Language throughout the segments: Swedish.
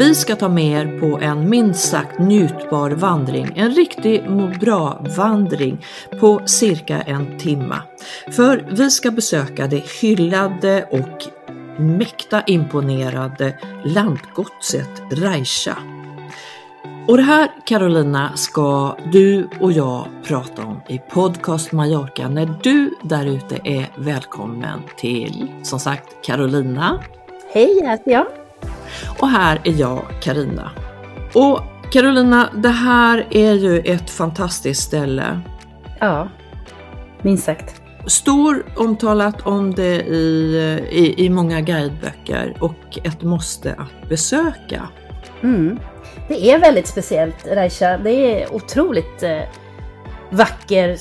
Vi ska ta med er på en minst sagt njutbar vandring, en riktig må bra-vandring på cirka en timme. För vi ska besöka det hyllade och mäkta imponerade lantgodset Reisha. Och det här Carolina ska du och jag prata om i Podcast Mallorca när du där ute är välkommen till, som sagt, Carolina. Hej, här heter jag. Och här är jag, Karina. Och Carolina, det här är ju ett fantastiskt ställe. Ja, minst sagt. Står omtalat om det i, i, i många guideböcker och ett måste att besöka. Mm. Det är väldigt speciellt, Raisha. Det är otroligt eh, vacker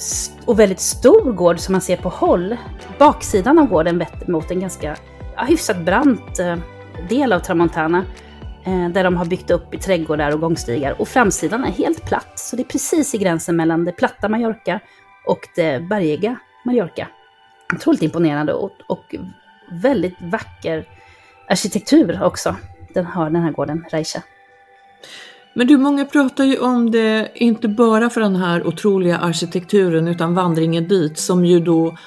och väldigt stor gård som man ser på håll. Baksidan av gården vetter mot en ganska ja, hyfsat brant eh, del av Tramontana eh, där de har byggt upp i trädgårdar och gångstigar. Och framsidan är helt platt, så det är precis i gränsen mellan det platta Mallorca och det bergiga Mallorca. Otroligt imponerande och, och väldigt vacker arkitektur också. Den har den här gården, Reisha. Men du, många pratar ju om det, inte bara för den här otroliga arkitekturen utan vandringen dit som ju då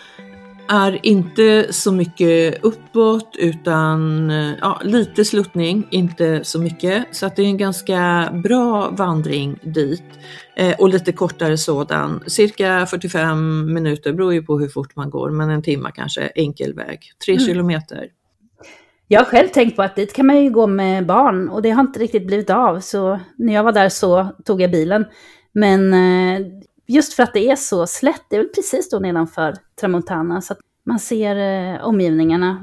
är inte så mycket uppåt utan ja, lite sluttning, inte så mycket. Så att det är en ganska bra vandring dit eh, och lite kortare sådan. Cirka 45 minuter, beror ju på hur fort man går, men en timme kanske, enkel väg. Tre mm. kilometer. Jag har själv tänkt på att dit kan man ju gå med barn och det har inte riktigt blivit av. Så när jag var där så tog jag bilen. Men eh, just för att det är så slätt, det är väl precis då nedanför Tramontana. Så man ser eh, omgivningarna,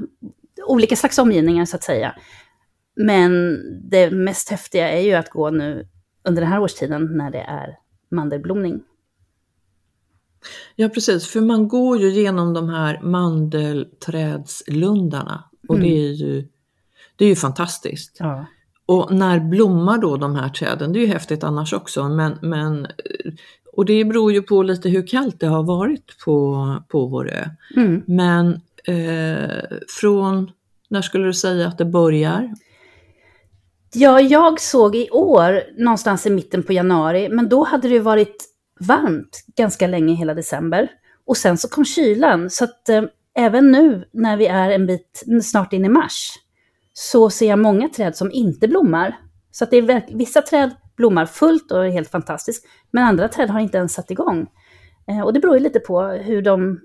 olika slags omgivningar så att säga. Men det mest häftiga är ju att gå nu under den här årstiden när det är mandelblomning. Ja precis, för man går ju genom de här mandelträdslundarna och mm. det är ju, det är ju fantastiskt. Ja. Och när blommar då de här träden? Det är ju häftigt annars också, men, men och det beror ju på lite hur kallt det har varit på, på vår ö. Mm. Men eh, från, när skulle du säga att det börjar? Ja, jag såg i år någonstans i mitten på januari, men då hade det varit varmt ganska länge hela december. Och sen så kom kylan, så att eh, även nu när vi är en bit snart in i mars så ser jag många träd som inte blommar. Så att det är vissa träd blommar fullt och är helt fantastisk, men andra träd har inte ens satt igång. Eh, och det beror ju lite på hur de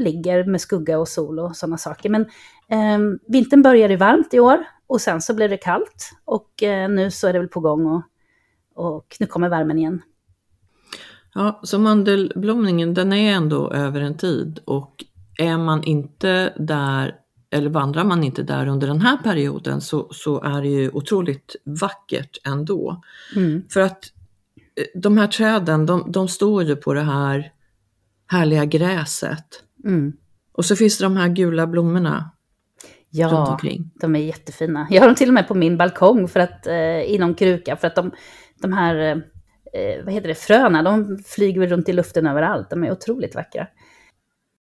ligger med skugga och sol och sådana saker. Men eh, vintern började varmt i år och sen så blev det kallt och eh, nu så är det väl på gång och, och nu kommer värmen igen. Ja, så mandelblomningen den är ändå över en tid och är man inte där eller vandrar man inte där under den här perioden så, så är det ju otroligt vackert ändå. Mm. För att eh, de här träden, de, de, står ju på det här härliga gräset. Mm. Och så finns det de här gula blommorna Ja, de är jättefina. Jag har dem till och med på min balkong för att, eh, i någon kruka för att de, de här eh, vad heter det, fröna, de flyger runt i luften överallt. De är otroligt vackra.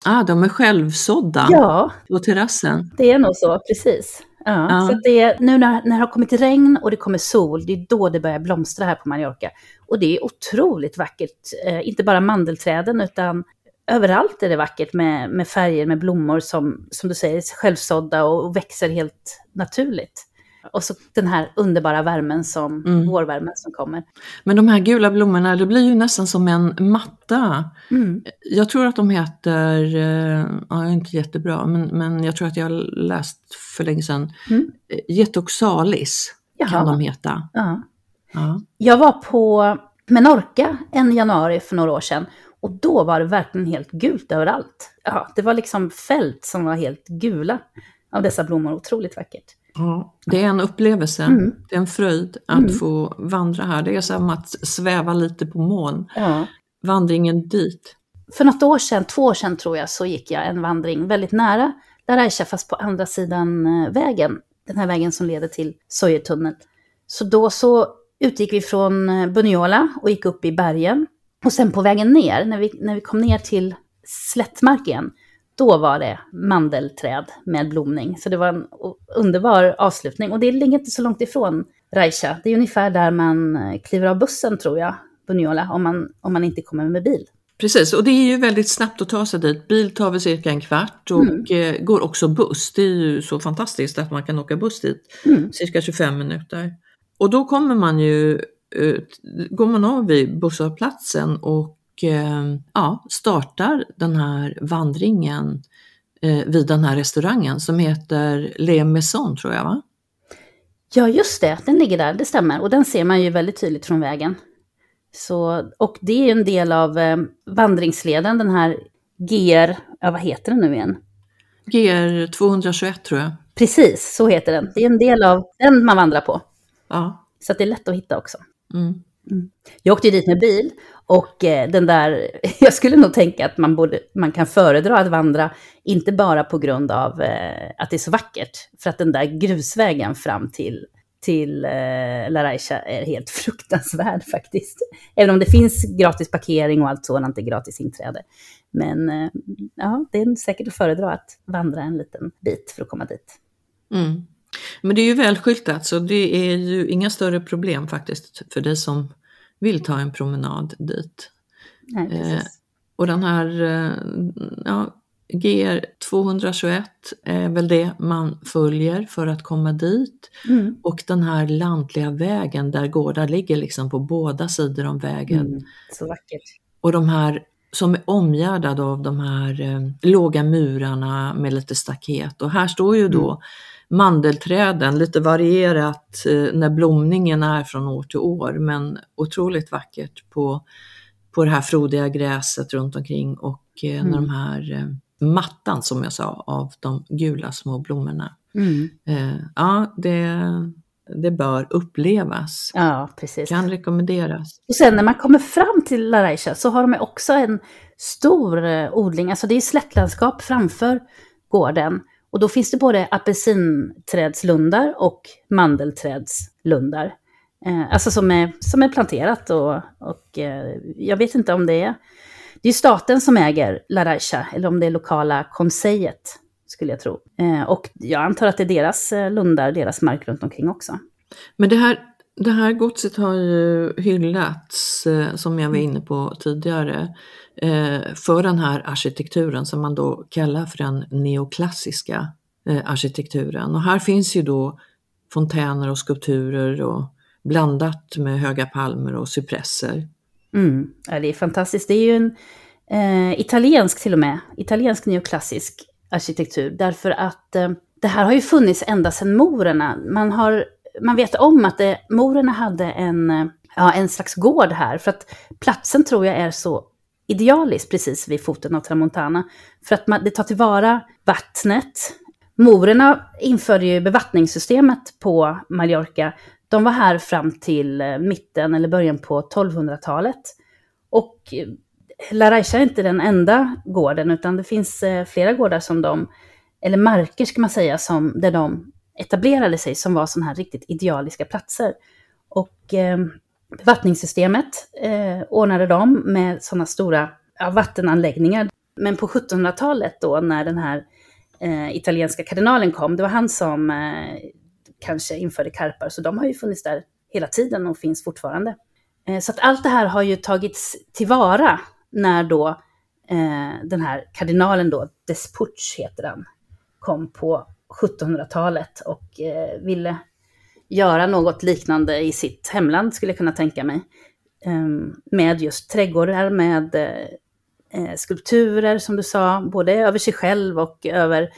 Ah, de är självsådda ja, på terrassen? det är nog så, precis. Ja, ja. Så det, nu när, när det har kommit regn och det kommer sol, det är då det börjar blomstra här på Mallorca. Och det är otroligt vackert, eh, inte bara mandelträden utan överallt är det vackert med, med färger, med blommor som, som du säger, självsådda och, och växer helt naturligt. Och så den här underbara värmen som, mm. vårvärmen som kommer. Men de här gula blommorna, det blir ju nästan som en matta. Mm. Jag tror att de heter, eh, ja, inte jättebra, men, men jag tror att jag har läst för länge sedan, mm. Getoxalis Jaha. kan de heta. Ja. Ja. Jag var på Menorca en januari för några år sedan och då var det verkligen helt gult överallt. Ja, det var liksom fält som var helt gula av dessa blommor, otroligt vackert. Ja, det är en upplevelse, mm. det är en fröjd att mm. få vandra här. Det är som att sväva lite på moln. Ja. Vandringen dit. för något år sedan, två år sedan tror jag, så gick jag en vandring väldigt nära Laraisha, fast på andra sidan eh, vägen. Den här vägen som leder till Sojetunneln. Så då så utgick vi från eh, Buniola och gick upp i bergen. Och sen på vägen ner, när vi, när vi kom ner till slättmark igen, då var det mandelträd med blomning. Så det var en underbar avslutning. Och det ligger inte så långt ifrån Raisha. Det är ungefär där man eh, kliver av bussen tror jag, Buniola, om man, om man inte kommer med bil. Precis, och det är ju väldigt snabbt att ta sig dit. Bil tar väl cirka en kvart och mm. Eh, går också buss. Det är ju så fantastiskt att man kan åka buss dit, mm. cirka 25 minuter. Och då kommer man ju, går man av vid busshållplatsen och ja, startar den här vandringen eh, vid den här restaurangen som heter Le Maison tror jag va? Ja just det, den ligger där, det stämmer. Och den ser man ju väldigt tydligt från vägen. Så, och det är en del av eh, vandringsleden, den här GR, ja vad heter den nu igen? GR 221 tror jag. Precis, så heter den. Det är en del av den man vandrar på. Ja. Så det är lätt att hitta också. Mm. Mm. Jag åkte dit med bil och eh, den där, jag skulle nog tänka att man, borde, man kan föredra att vandra, inte bara på grund av eh, att det är så vackert, för att den där grusvägen fram till, till eh, Laraisha är helt fruktansvärd faktiskt. Även om det finns gratis parkering och allt sådant, det är gratis inträde. Men ja, det är säkert att föredra att vandra en liten bit för att komma dit. Mm. Men det är ju välskyltat så det är ju inga större problem faktiskt för dig som vill ta en promenad dit. Nej, eh, och den här eh, ja, GR 221 är väl det man följer för att komma dit. Mm. Och den här lantliga vägen där gårdar ligger liksom på båda sidor om vägen. Mm. Så vackert. Och de här som är omgärdade av de här eh, låga murarna med lite staket. Och här står ju då mm mandelträden, lite varierat eh, när blomningen är från år till år, men otroligt vackert på, på det här frodiga gräset runt omkring och eh, mm. när de här eh, mattan som jag sa av de gula små blommorna. Mm. Ja, det, det bör upplevas. Ja, precis. Kan rekommenderas. Och sen när man kommer fram till Laraisha så har de också en stor odling, alltså det är slättlandskap framför gården. Och då finns det både apelsinträdslundar och mandelträdslundar. Eh, alltså som är, som är planterat och, och eh, jag vet inte om det är... Det är staten som äger La Raixa, eller om det är lokala konsejet, skulle jag tro. Eh, och jag antar att det är deras eh, lundar, deras mark runt omkring också. Men det här, det här godset har ju hyllats, eh, som jag var inne på tidigare, Eh, för den här arkitekturen som man då kallar för den neoklassiska eh, arkitekturen. Och här finns ju då fontäner och skulpturer och blandat med höga palmer och cypresser. Mm. Ja, det är fantastiskt. Det är ju en eh, italiensk till och med, italiensk neoklassisk arkitektur. Därför att eh, det här har ju funnits ända sedan morerna. Man, har, man vet om att det, morerna hade en, ja, en slags gård här. För att platsen tror jag är så idealisk, precis vid foten av Tramontana. För att man, det tar tillvara vattnet. Morerna införde ju bevattningssystemet på Mallorca. De var här fram till eh, mitten eller början på 1200-talet. Och eh, La Raicha är inte den enda gården, utan det finns eh, flera gårdar som de, eller marker ska man säga, som, där de etablerade sig, som var sådana här riktigt idealiska platser. Och eh, Bevattningssystemet eh, ordnade de med sådana stora ja, vattenanläggningar. Men på 1700-talet då när den här eh, italienska kardinalen kom, det var han som eh, kanske införde karpar, så de har ju funnits där hela tiden och finns fortfarande. Eh, så att allt det här har ju tagits tillvara när då eh, den här kardinalen då, Despuch heter han, kom på 1700-talet och eh, ville göra något liknande i sitt hemland, skulle jag kunna tänka mig. Ehm, med just trädgårdar, med eh, eh, skulpturer, som du sa, både över sig själv och över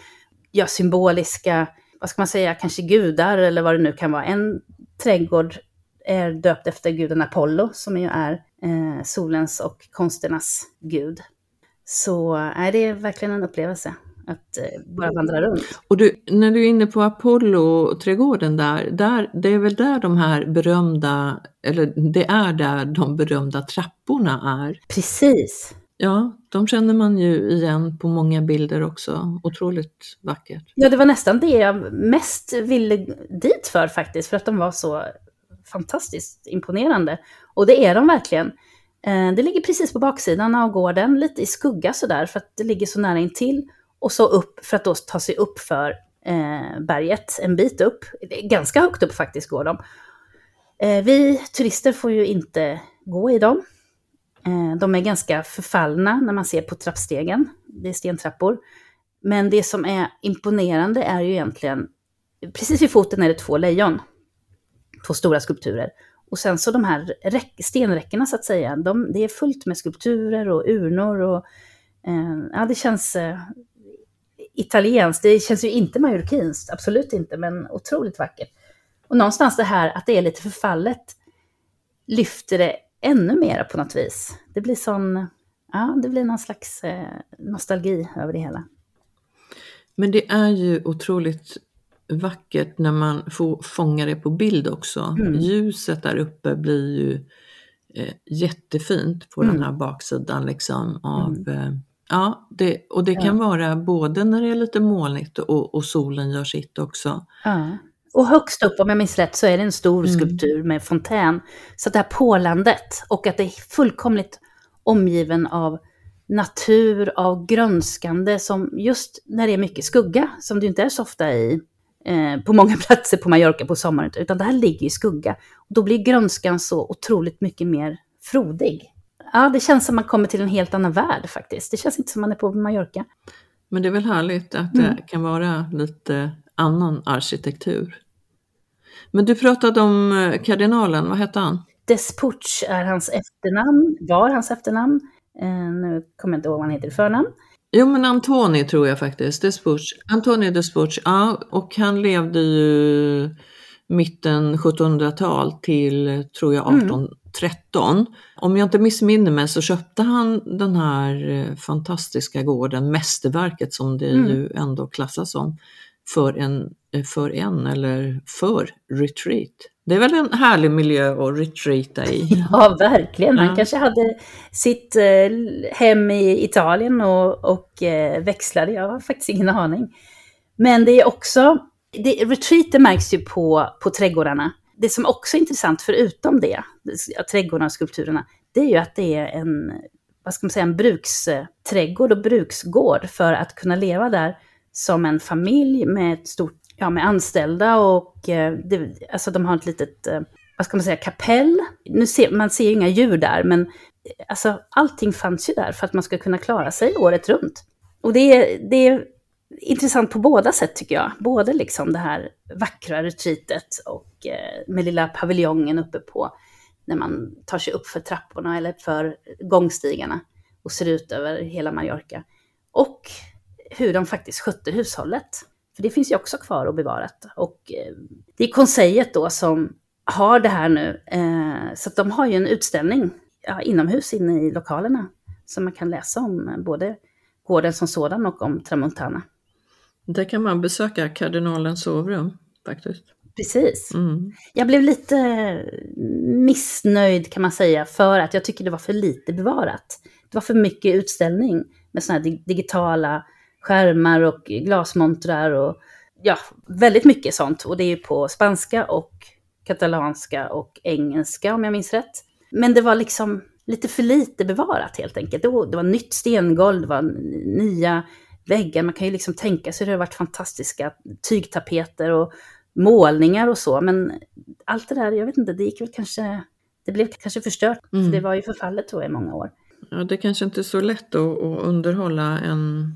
ja, symboliska, vad ska man säga, kanske gudar eller vad det nu kan vara. En trädgård är döpt efter guden Apollo, som ju är eh, solens och konsternas gud. Så är det är verkligen en upplevelse att eh, bara vandra runt. Och du, när du är inne på Apollo-trädgården där, där, det är väl där de här berömda, eller det är där de berömda trapporna är? Precis. Ja, de känner man ju igen på många bilder också. Otroligt vackert. Ja, det var nästan det jag mest ville dit för faktiskt, för att de var så fantastiskt imponerande. Och det är de verkligen. Eh, det ligger precis på baksidan av gården, lite i skugga sådär, för att det ligger så nära intill. Och så upp för att då ta sig upp för eh, berget, en bit upp. Ganska högt upp faktiskt går de. Eh, vi turister får ju inte gå i dem. Eh, de är ganska förfallna när man ser på trappstegen. Det är stentrappor. Men det som är imponerande är ju egentligen, precis vid foten är det två lejon. Två stora skulpturer. Och sen så de här stenräckena så att säga, de, det är fullt med skulpturer och urnor och eh, ja, det känns eh, italienskt. Det känns ju inte majorkinskt, absolut inte, men otroligt vackert. Och någonstans det här att det är lite förfallet lyfter det ännu mer på något vis. Det blir sån, ja, det blir någon slags eh, nostalgi över det hela. Men det är ju otroligt vackert när man får fånga det på bild också. Mm. Ljuset där uppe blir ju eh, jättefint på mm. den här baksidan liksom av mm. Ja, det, och det ja. kan vara både när det är lite molnigt och, och solen gör sitt också. Ja. Och högst upp, om jag minns rätt, så är det en stor mm. skulptur med fontän. Så det här pålandet och att det är fullkomligt omgiven av natur, av grönskande som just när det är mycket skugga, som det inte är så ofta i eh, på många platser på Mallorca på sommaren, utan det här ligger i skugga. Och då blir grönskan så otroligt mycket mer frodig. Ja, det känns som man kommer till en helt annan värld faktiskt. Det känns inte som man är på Mallorca. Men det är väl härligt att mm. det kan vara lite annan arkitektur. Men du pratade om eh, kardinalen, vad hette han? Despuch är hans efternamn, var hans efternamn. Eh, nu kommer jag inte ihåg vad han heter i förnamn. Jo men Antoni tror jag faktiskt, Despuch. Antonio Despuch, ja och han levde ju mitten 1700-tal till, tror jag, 1813. Mm. Om jag inte missminner mig så köpte han den här eh, fantastiska gården, mästerverket som det mm. ju ändå klassas som, för en, eh, för en eller för retreat. Det är väl en härlig miljö att retreata i? Ja, verkligen. Han ja. kanske hade sitt eh, hem i Italien och, och växlade. Jag har faktiskt ingen aning. Men det är också, det, retreat märks ju på, på trädgårdarna. Det som också är intressant, förutom det, trädgårdarna och skulpturerna, det är ju att det är en, vad ska man säga, en bruksträdgård och bruksgård för att kunna leva där som en familj med ett stort, ja med anställda och eh, det, alltså de har ett litet, eh, vad ska man säga, kapell. Nu ser, man ser ju inga djur där, men eh, alltså allting fanns ju där för att man ska kunna klara sig året runt. Och det det är intressant på båda sätt tycker jag. Både liksom det här vackra retreatet och eh, med lilla paviljongen uppe på när man tar sig upp för trapporna eller för gångstigarna och ser ut över hela Mallorca. Och hur de faktiskt skötte hushållet. För det finns ju också kvar och bevarat. Och eh, det är konsejet då som har det här nu. Eh, så att de har ju en utställning ja, inomhus inne i lokalerna som man kan läsa om eh, både gården som sådan och om Tramontana. Där kan man besöka kardinalens sovrum faktiskt. Precis. Mm. Jag blev lite missnöjd kan man säga för att jag tycker det var för lite bevarat. Det var för mycket utställning med sådana här digitala skärmar och glasmontrar och ja, väldigt mycket sånt. Och det är ju på spanska och katalanska och engelska om jag minns rätt. Men det var liksom lite för lite bevarat helt enkelt. Det var, det var nytt stengolv, det var nya väggar. Man kan ju liksom tänka sig det har varit fantastiska tygtapeter och målningar och så. Men allt det där, jag vet inte, det gick väl kanske, det blev kanske förstört. Mm. För det var ju förfallet tror jag i många år. Ja, det är kanske inte är så lätt att, att underhålla en,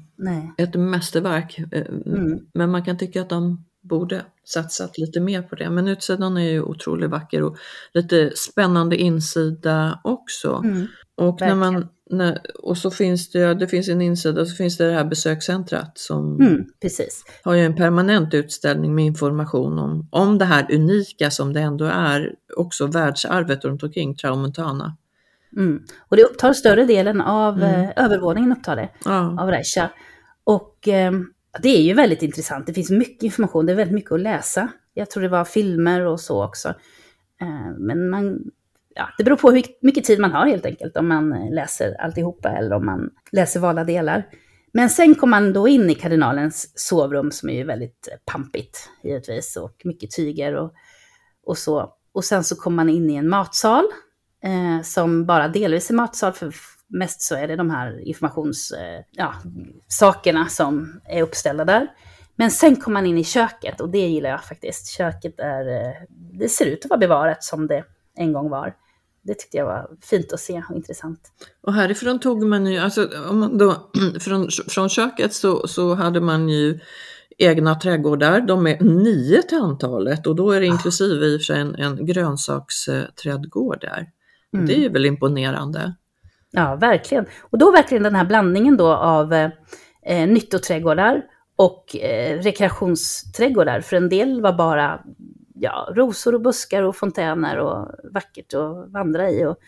ett mästerverk. Eh, mm. Men man kan tycka att de borde satsat lite mer på det. Men utsidan är ju otroligt vacker och lite spännande insida också. Mm. Och, när man, när, och så finns det, det finns en insida och så finns det det här besökscentrat som mm, precis. har ju en permanent utställning med information om, om det här unika som det ändå är, också världsarvet runt omkring Tramontana. Mm. Och det upptar större delen av mm. eh, övervåningen, upptar det, ja. av Reisha. Och eh, det är ju väldigt intressant, det finns mycket information, det är väldigt mycket att läsa. Jag tror det var filmer och så också. Eh, men man, ja, det beror på hur mycket tid man har helt enkelt, om man läser alltihopa eller om man läser valda delar. Men sen kom man då in i kardinalens sovrum som är ju väldigt pampigt givetvis och mycket tyger och, och så. Och sen så kom man in i en matsal eh, som bara delvis är matsal, för mest så är det de här informationssakerna eh, ja, som är uppställda där. Men sen kom man in i köket och det gillar jag faktiskt. Köket är, eh, det ser ut att vara bevarat som det en gång var. Det tyckte jag var fint att se och intressant. Och härifrån tog man ju, alltså om man då, från, från köket så, så hade man ju egna trädgårdar. De är nio till antalet och då är det inklusive i och för sig en, en grönsaksträdgård där. Mm. Det är ju väl imponerande. Ja, verkligen. Och då verkligen den här blandningen då av eh, nyttoträdgårdar och eh, rekreationsträdgårdar. För en del var bara ja, rosor och buskar och fontäner och vackert att vandra i. Och,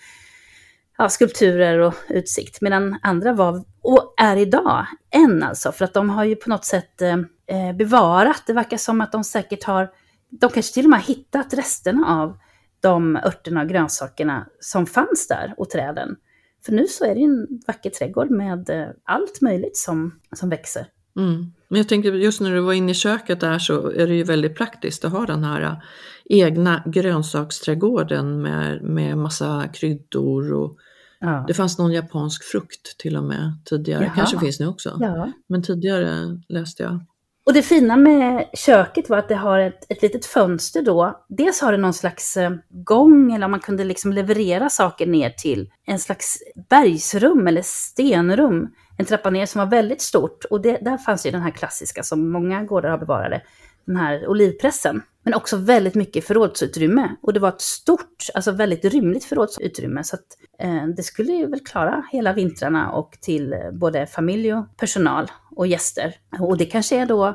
ja, skulpturer och utsikt. Medan andra var, och är idag, än alltså. För att de har ju på något sätt eh, eh bevarat, det verkar som att de säkert har, de kanske till och med har hittat resterna av de örterna och grönsakerna som fanns där och träden. För nu så är det en vacker trädgård med eh, allt möjligt som, som växer. Mm. Men jag tänkte just när du var inne i köket där så är det ju väldigt praktiskt att ha den här äh, egna grönsaksträdgården med, med massa kryddor och ja. det fanns någon japansk frukt till och med tidigare. Jaha. Kanske finns nu också. Ja. Men tidigare läste jag. Och det fina med köket var att det har ett, ett litet fönster då. Dels har det någon slags äh, gång eller man kunde liksom leverera saker ner till en slags bergsrum eller stenrum en trappa ner som var väldigt stort. Och det, där fanns ju den här klassiska som många gårdar har bevarade, den här olivpressen. Men också väldigt mycket förrådsutrymme. Och det var ett stort, alltså väldigt rymligt förrådsutrymme. Så att eh, det skulle ju väl klara hela vintrarna och till eh, både familj och personal och gäster. Och det kanske är då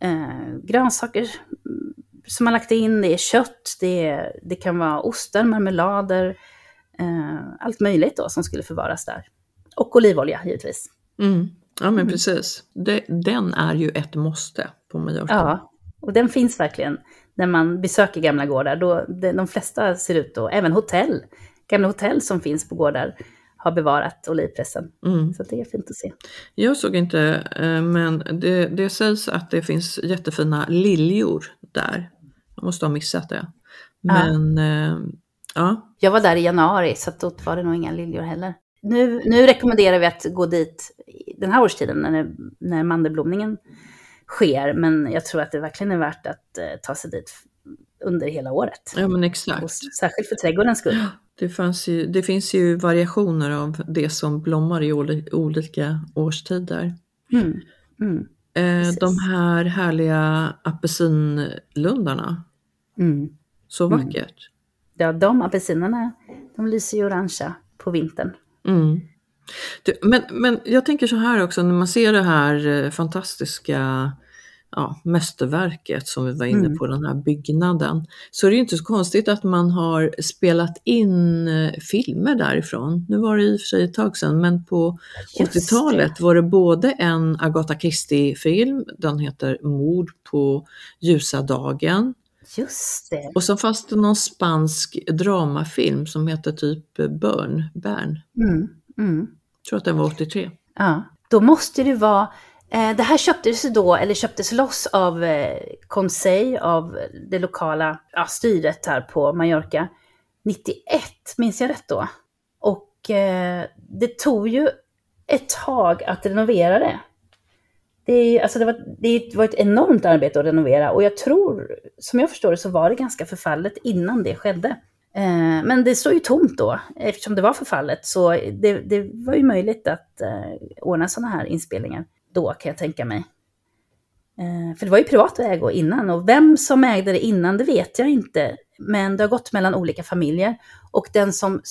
eh, grönsaker mm, som man lagt in, det är kött, det, är, det kan vara ostar, marmelader, eh, allt möjligt då som skulle förvaras där. Och olivolja givetvis. Mm. Ja men mm. precis. Det, den är ju ett måste på Mallorca. Ja, och den finns verkligen när man besöker gamla gårdar. Då, de flesta ser ut då, även hotell, gamla hotell som finns på gårdar har bevarat olivpressen. Mm. Så det är fint att se. Jag såg inte, eh, men det, det sägs att det finns jättefina liljor där. Jag måste ha missat det. Men ja. Äh, ja. Jag var där i januari så då var det nog inga liljor heller nu, nu rekommenderar vi att gå dit den här årstiden när, när mandelblomningen sker. Men jag tror att det verkligen är värt att eh, ta sig dit under hela året. Ja men exakt. Och särskilt för trädgårdens skull. Det, ju, det finns ju variationer av det som blommar i olika årstider. Mm. Mm. Eh, de här härliga apelsinlundarna. Mm. Så mm. vackert. Ja, de apelsinerna, de lyser ju orangea på vintern. Mm. Du, men, men jag tänker så här också, när man ser det här eh, fantastiska ja, mästerverket som vi var inne mm. på, den här byggnaden, så är det ju inte så konstigt att man har spelat in eh, filmer därifrån. Nu var det i och för sig ett tag sedan, men på 80-talet var det både en Agatha Christie-film, den heter Mord på ljusa dagen, Just det. Och så fanns det någon spansk dramafilm som heter typ Burn, Bern. Mm, mm. Jag tror att den var 83. Ja, då måste det vara eh, det här köptes då, eller köptes loss av eh, Conseil, av det lokala ja, styret här på Mallorca, 91, minns jag rätt då? Och eh, det tog ju ett tag att renovera det det, alltså det, var, det var ett enormt arbete att renovera och jag tror, som jag förstår det, så var det ganska förfallet innan det skedde. Eh, men det stod ju tomt då, eftersom det var förfallet. Så det, det var ju möjligt att eh, ordna sådana här inspelningar då, kan jag tänka mig. Eh, för det var ju privat ägo innan och vem som ägde det innan, det vet jag inte. Men det har gått mellan olika familjer. Och den som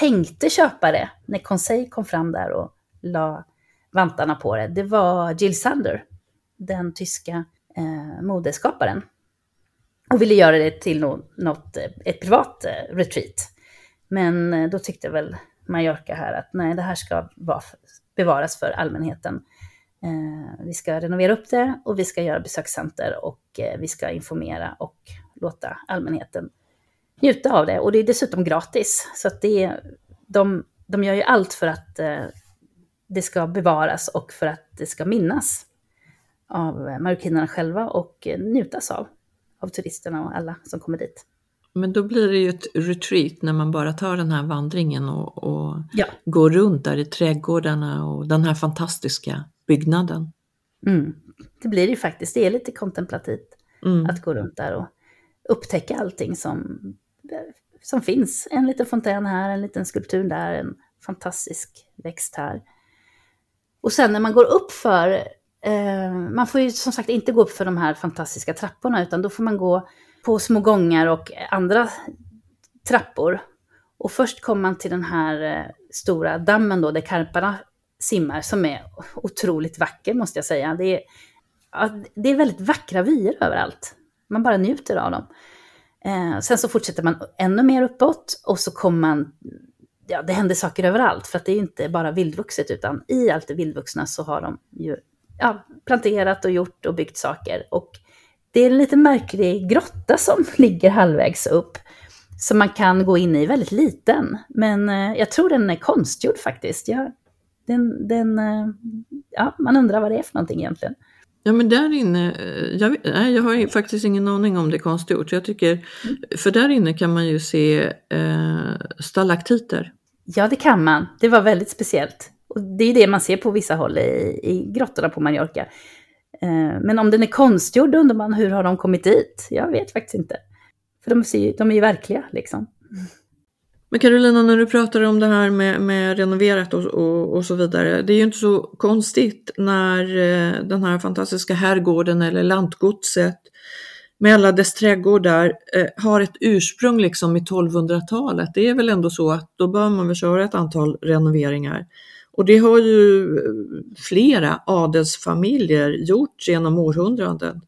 tänkte köpa det, när Conseil kom fram där och la vantarna på det, det var Jill Sander, den tyska eh, modeskaparen. Och ville göra det till något, eh, ett privat eh, retreat. Men eh, då tyckte väl Mallorca här att nej, det här ska vara, bevaras för allmänheten. Eh, vi ska renovera upp det och vi ska göra besökscenter och eh, vi ska informera och låta allmänheten njuta av det. Och det är dessutom gratis. Så att det är, de, de gör ju allt för att eh, det ska bevaras och för att det ska minnas av marockinerna själva och njutas av, av turisterna och alla som kommer dit. Men då blir det ju ett retreat när man bara tar den här vandringen och, och Ja. går runt där i trädgårdarna och den här fantastiska byggnaden. Mm. Det blir det ju faktiskt, det är lite kontemplativt Mm. att gå runt där och upptäcka allting som, som finns. En liten fontän här, en liten skulptur där, en fantastisk växt här. Och sen när man går upp för, eh, man får ju som sagt inte gå upp för de här fantastiska trapporna, utan då får man gå på små gångar och andra trappor. Och först kommer man till den här eh, stora dammen då, där karparna simmar, som är otroligt vacker måste jag säga. Det är, ja, det är väldigt vackra vyer överallt. Man bara njuter av dem. Eh, sen så fortsätter man ännu mer uppåt och så kommer man, ja det händer saker överallt för att det är inte bara vildvuxet utan i allt det vildvuxna så har de ju ja, planterat och gjort och byggt saker. Och det är en lite märklig grotta som ligger halvvägs upp som man kan gå in i, väldigt liten. Men eh, jag tror den är konstgjord faktiskt. Jag, den, den, eh, ja, man undrar vad det är för någonting egentligen. Ja men där inne, eh, jag, nej, jag har faktiskt ingen aning om det är konstgjort. Jag tycker, för där inne kan man ju se eh, stalaktiter. Ja, det kan man. Det var väldigt speciellt. Och det är det man ser på vissa håll i, i grottorna på Mallorca. Eh, men om den är konstgjord undrar man hur har de kommit dit? Jag vet faktiskt inte. För de, ser, ju- de är ju verkliga liksom. Men Carolina, när du pratar om det här med, med renoverat och, och, och så vidare, det är ju inte så konstigt när eh, den här fantastiska herrgården eller lantgodset med alla dess trädgårdar eh, har ett ursprung liksom i 1200-talet. Det är väl ändå så att då bör man väl köra ett antal renoveringar. Och det har ju eh, flera adelsfamiljer gjort genom århundraden.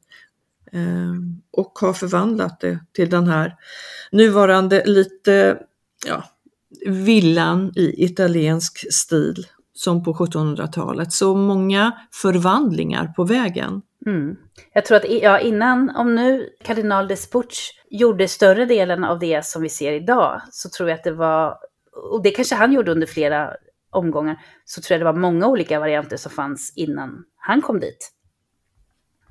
Eh, och har förvandlat det till den här nuvarande lite ja, villan i italiensk stil som på 1700-talet. Så många förvandlingar på vägen. Mm. Jag tror att ja, innan, om nu kardinal Despuch gjorde större delen av det som vi ser idag, så tror jag att det var, och det kanske han gjorde under flera omgångar, så tror jag det var många olika varianter som fanns innan han kom dit.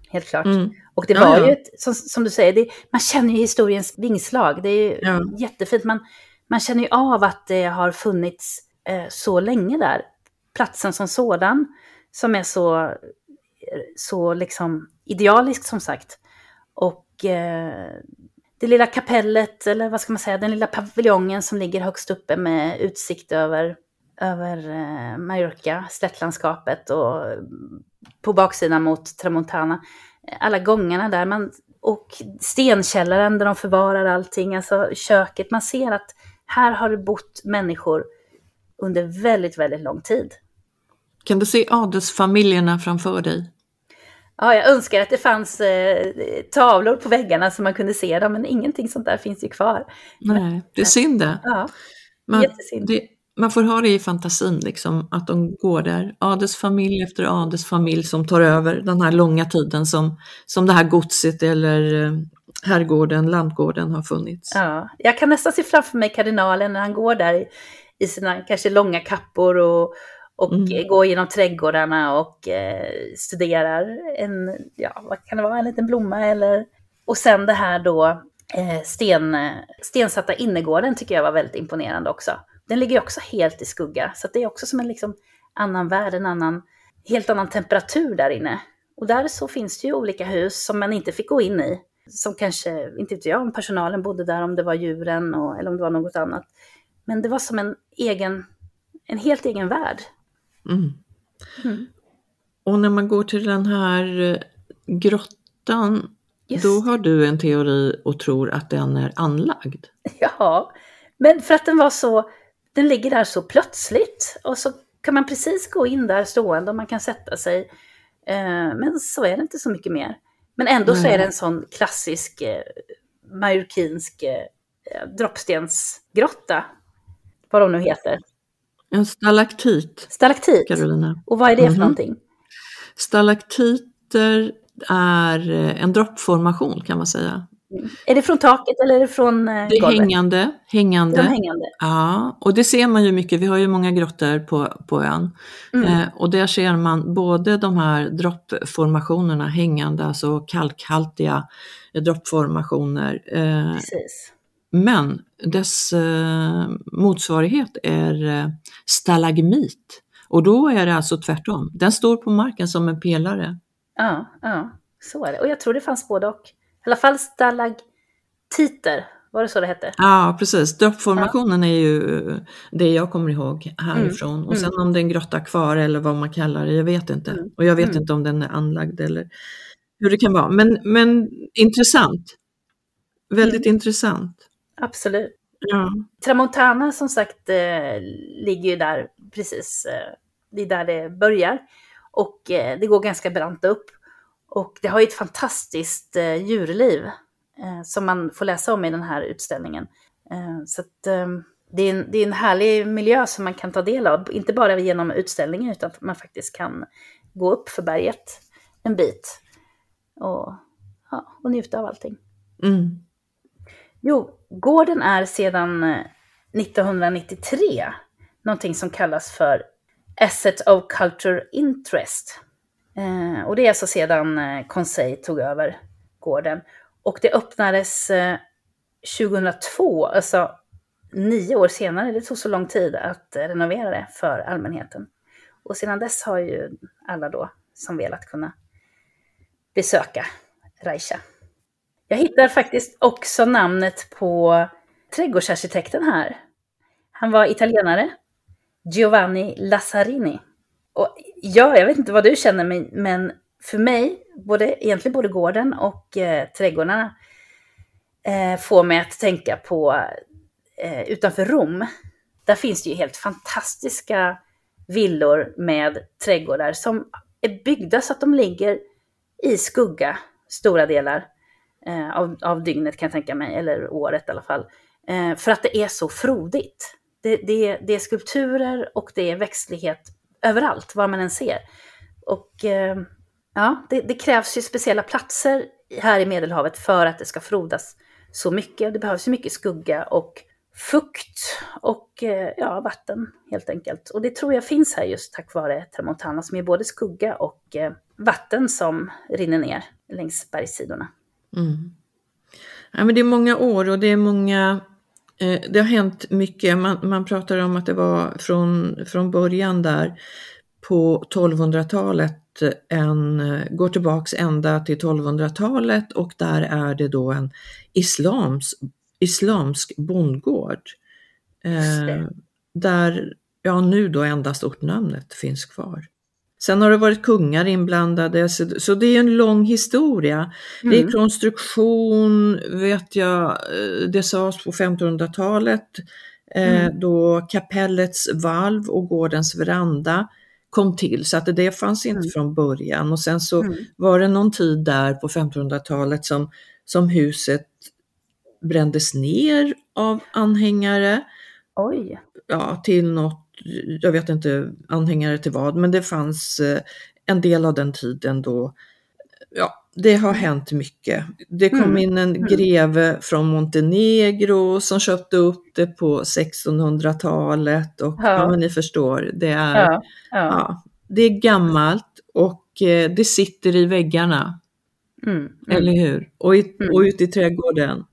Helt klart. Mm. Och det Ja, var ja. ju, ett, som, som du säger, det, man känner ju historiens vingslag. Det är ju Ja. jättefint. Man, man känner ju av att det har funnits eh, så länge där. Platsen som sådan, som är så, så liksom idealisk som sagt. Och eh, det lilla kapellet, eller vad ska man säga, den lilla paviljongen som ligger högst uppe med utsikt över, över eh, Mallorca, slättlandskapet och på baksidan mot Tramontana. Alla gångarna där, man, och stenkällaren där de förvarar allting, alltså köket. Man ser att här har det bott människor under väldigt, väldigt lång tid. Kan du se adelsfamiljerna framför dig? Ja, jag önskar att det fanns eh, tavlor på väggarna så man kunde se dem, men ingenting sånt där finns ju kvar. Nej, det är synd det. Ja, Man, det man får ha det i fantasin, liksom, att de går där. Adelsfamilj efter adelsfamilj som tar över den här långa tiden som, som det här godset eller eh, herrgården, lantgården har funnits. Ja, jag kan nästan se framför mig kardinalen när han går där i, i sina kanske långa kappor och, och Mm. eh, går genom trädgårdarna och eh, studerar en, ja vad kan det vara, en liten blomma eller... Och sen det här då, eh, sten, stensatta innergården tycker jag var väldigt imponerande också. Den ligger också helt i skugga, så det är också som en liksom annan värld, en annan, helt annan temperatur där inne. Och där så finns det ju olika hus som man inte fick gå in i. Som kanske, inte vet jag om personalen bodde där, om det var djuren och, eller om det var något annat. Men det var som en egen, en helt egen värld. Mm. Mm. Och när man går till den här eh, grottan, Just. då har du en teori och tror att den är anlagd. Ja, men för att den var så, den ligger där så plötsligt och så kan man precis gå in där stående och man kan sätta sig. Eh, men så är det inte så mycket mer. Men ändå så är det en sån klassisk eh, majorkinsk droppstensgrotta. Vad de nu heter. En stalaktit, Stalaktit. Carolina. Och vad är det för Mhm. någonting? Stalaktiter är eh, en droppformation kan man säga. Är det från taket eller är det från eh, Det är golvet? hängande, hängande. De hängande. Ja, och det ser man ju mycket. Vi har ju många grottor på, på ön. Mm. Eh, och där ser man både de här droppformationerna hängande, alltså kalkhaltiga eh, droppformationer. Eh, Precis. Men dess eh, motsvarighet är eh, stalagmit. Och då är det alltså tvärtom. Den står på marken som en pelare. Ja, ja, så är det. Och jag tror det fanns både och. I alla fall stalagtiter, var det så det hette? Ja, precis. Droppformationen är ju det jag kommer ihåg härifrån. Mm, Och sen om det är en grotta kvar eller vad man kallar det, jag vet inte. Mm, Och jag vet mm. inte om den är anlagd eller hur det kan vara. Men, men intressant. Väldigt Mm. intressant. Absolut. Ja. Tramontana som sagt eh, ligger ju där precis, eh, det är där det börjar. Och eh, det går ganska brant upp. Och det har ju ett fantastiskt eh, djurliv eh, som man får läsa om i den här utställningen. Eh, så att, det, är en, det är en härlig miljö som man kan ta del av, inte bara genom utställningen utan att man faktiskt kan gå upp för berget en bit och, ja, och njuta av allting. Mm. Jo, gården är sedan eh, 1993 någonting som kallas för Asset of Culture Interest. Eh, och det är alltså sedan eh, Conseil tog över gården. Och det öppnades eh, 2002, alltså nio år senare. Det tog så lång tid att eh, renovera det för allmänheten. Och sedan dess har ju alla då som velat kunna besöka Reicha. Jag hittar faktiskt också namnet på trädgårdsarkitekten här. Han var italienare, Giovanni Lazzarini. Och ja, jag vet inte vad du känner, men- men för mig, både, egentligen både gården och eh, trädgårdarna, eh, får mig att tänka på eh, utanför Rom. Där finns det ju helt fantastiska villor med trädgårdar som är byggda så att de ligger i skugga stora delar eh, av, av dygnet kan jag tänka mig, eller året i alla fall. Eh, för att det är så frodigt. Det, det, det är skulpturer och det är växtlighet överallt, var man än ser. Och eh, ja, det, det krävs ju speciella platser här i Medelhavet för att det ska frodas så mycket. Det behövs ju mycket skugga och fukt och eh, ja, vatten helt enkelt. Och det tror jag finns här just tack vare Tramontana som är både skugga och eh, vatten som rinner ner längs bergssidorna. Mm. Ja, men det är många år och det är många eh, det har hänt mycket. Man, man pratar om att det var från, från början där på 1200-talet en, eh, går tillbaks ända till 1200-talet och där är det då en islams, islamsk bondgård. Eh, där, ja nu då endast ortnamnet finns kvar. Sen har det varit kungar inblandade, så, så det är en lång historia. Det är Mm. konstruktion, vet jag, eh, det sades på 1500-talet eh, Mm. då kapellets valv och gårdens veranda kom till, så att det fanns inte Mm. från början. Och sen så Mm. var det någon tid där på 1500-talet som, som huset brändes ner av anhängare Oj, ja, till något, jag vet inte anhängare till vad, men det fanns eh, en del av den tiden då, ja, det har hänt mycket. Det kom Mm, in en mm. greve från Montenegro som köpte upp det på 1600-talet och ja. Ja. ni förstår, det är, ja, ja. det är gammalt och eh, det sitter i väggarna, Mm. Mm. eller hur? Och, i, Mm. och ute i trädgården.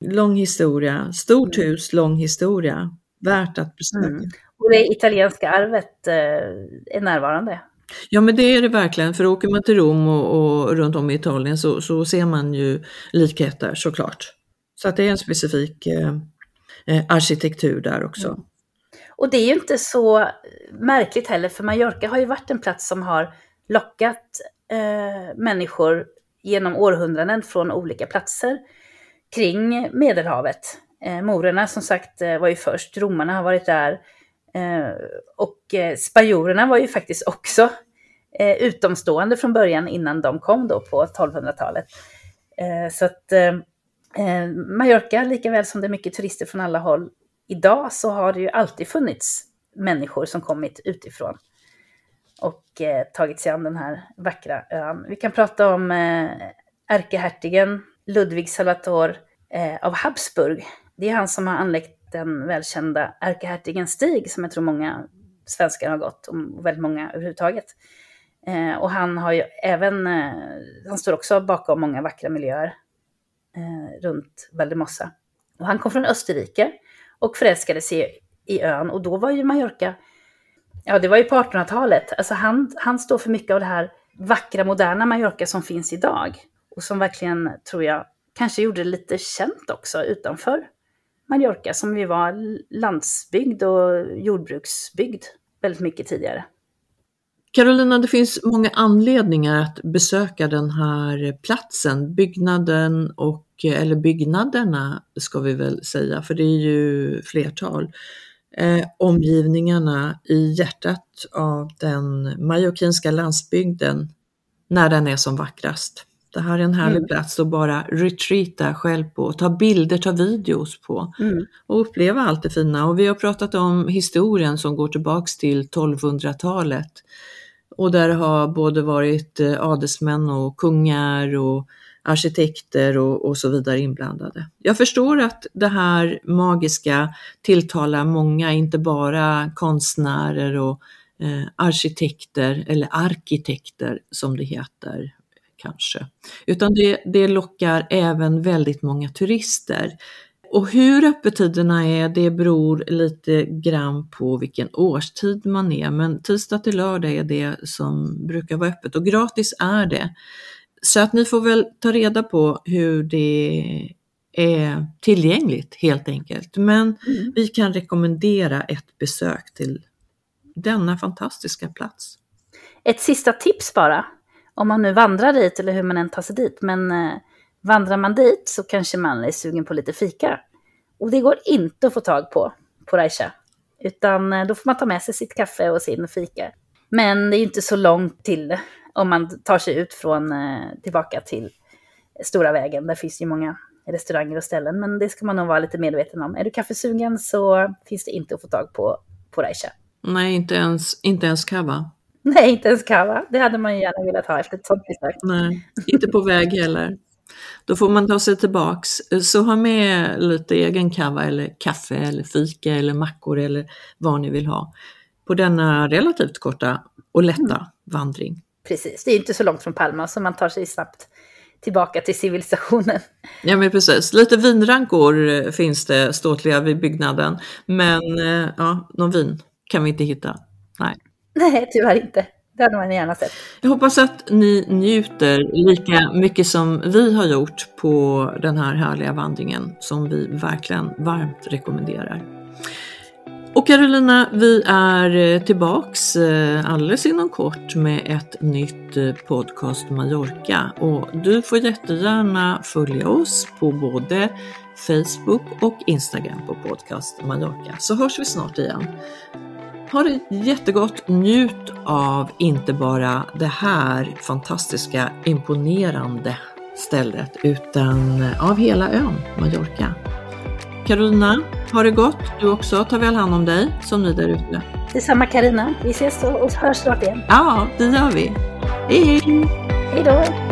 Lång historia, stort hus, lång historia. Värt att besöka. Mm. Och det italienska arvet eh, är närvarande. Ja men det är det verkligen, för åker man till Rom och, och runt om i Italien så, så ser man ju likheter såklart. Så att det är en specifik eh, eh, arkitektur där också. Mm. Och det är ju inte så märkligt heller, för Mallorca har ju varit en plats som har lockat eh, människor genom århundraden från olika platser kring Medelhavet. Eh, morerna som sagt eh, var ju först, romarna har varit där eh, och eh, spanjorerna var ju faktiskt också utomstående från början innan de kom då på 1200-talet. Så att eh, Mallorca, lika väl som det är mycket turister från alla håll, idag så har det ju alltid funnits människor som kommit utifrån och eh, tagit sig an den här vackra ön. Vi kan prata om eh, ärkehertigen Ludvig Salvator eh, av Habsburg. Det är han som har anlagt den välkända ärkehertigen Stig, som jag tror många svenskar har gått, och väldigt många överhuvudtaget. Eh, och han har ju även, eh, han står också bakom många vackra miljöer eh, runt Valdemossa. Och han kom från Österrike och förälskade sig i ön och då var ju Mallorca, ja det var ju på 1800-talet, alltså han, han står för mycket av det här vackra moderna Mallorca som finns idag. Och som verkligen, tror jag, kanske gjorde det lite känt också utanför Mallorca som vi var landsbygd och jordbruksbygd väldigt mycket tidigare. Carolina, det finns många anledningar att besöka den här platsen, byggnaden och, eller byggnaderna ska vi väl säga, för det är ju flertal. Eh, omgivningarna i hjärtat av den majorkinska landsbygden när den är som vackrast. Det här är en härlig mm. plats att bara retreata själv på, ta bilder, ta videos på mm. och uppleva allt det fina. Och vi har pratat om historien som går tillbaks till 1200-talet och där har både varit eh, adelsmän och kungar och arkitekter och, och, så vidare inblandade. Jag förstår att det här magiska tilltalar många, inte bara konstnärer och eh, arkitekter eller arkitekter som det heter kanske, utan det, det lockar även väldigt många turister. Och hur öppettiderna är, det beror lite grann på vilken årstid man är, men tisdag till lördag är det som brukar vara öppet och gratis är det. Så att ni får väl ta reda på hur det är tillgängligt helt enkelt. Men mm. vi kan rekommendera ett besök till denna fantastiska plats. Ett sista tips bara, om man nu vandrar dit eller hur man än tar sig dit. Men eh, vandrar man dit så kanske man är sugen på lite fika. Och det går inte att få tag på på Raisha. Utan eh, då får man ta med sig sitt kaffe och sin fika. Men det är inte så långt till om man tar sig ut från eh, tillbaka till Stora vägen. Där finns ju många restauranger och ställen, men det ska man nog vara lite medveten om. Är du kaffesugen så finns det inte att få tag på på Raisha. Nej, inte ens, inte ens kava. Nej, inte ens kava. Det hade man ju gärna velat ha efter ett sånt besök. Nej, inte på väg heller. Då får man ta sig tillbaks. Så ha med lite egen kava eller kaffe eller fika eller mackor eller vad ni vill ha på denna relativt korta och lätta mm. vandring. Precis, det är inte så långt från Palma så man tar sig snabbt tillbaka till civilisationen. Ja men precis, lite vinrankor eh, finns det ståtliga vid byggnaden men eh, ja, någon vin kan vi inte hitta. Nej. Nej, tyvärr inte. Det hade man gärna sett. Jag hoppas att ni njuter lika mycket som vi har gjort på den här härliga vandringen som vi verkligen varmt rekommenderar. Och Carolina, vi är eh, tillbaks eh, alldeles inom kort med ett nytt eh, podcast Mallorca och du får jättegärna följa oss på både Facebook och Instagram på podcast Mallorca så hörs vi snart igen. Ha det jättegott, njut av inte bara det här fantastiska, imponerande stället utan av hela ön Mallorca. Carolina, ha det gott du också. Ta väl hand om dig som ni där ute. Detsamma Karina. Vi ses och hörs snart igen. Ja, det gör vi. Hej hej! Hej då!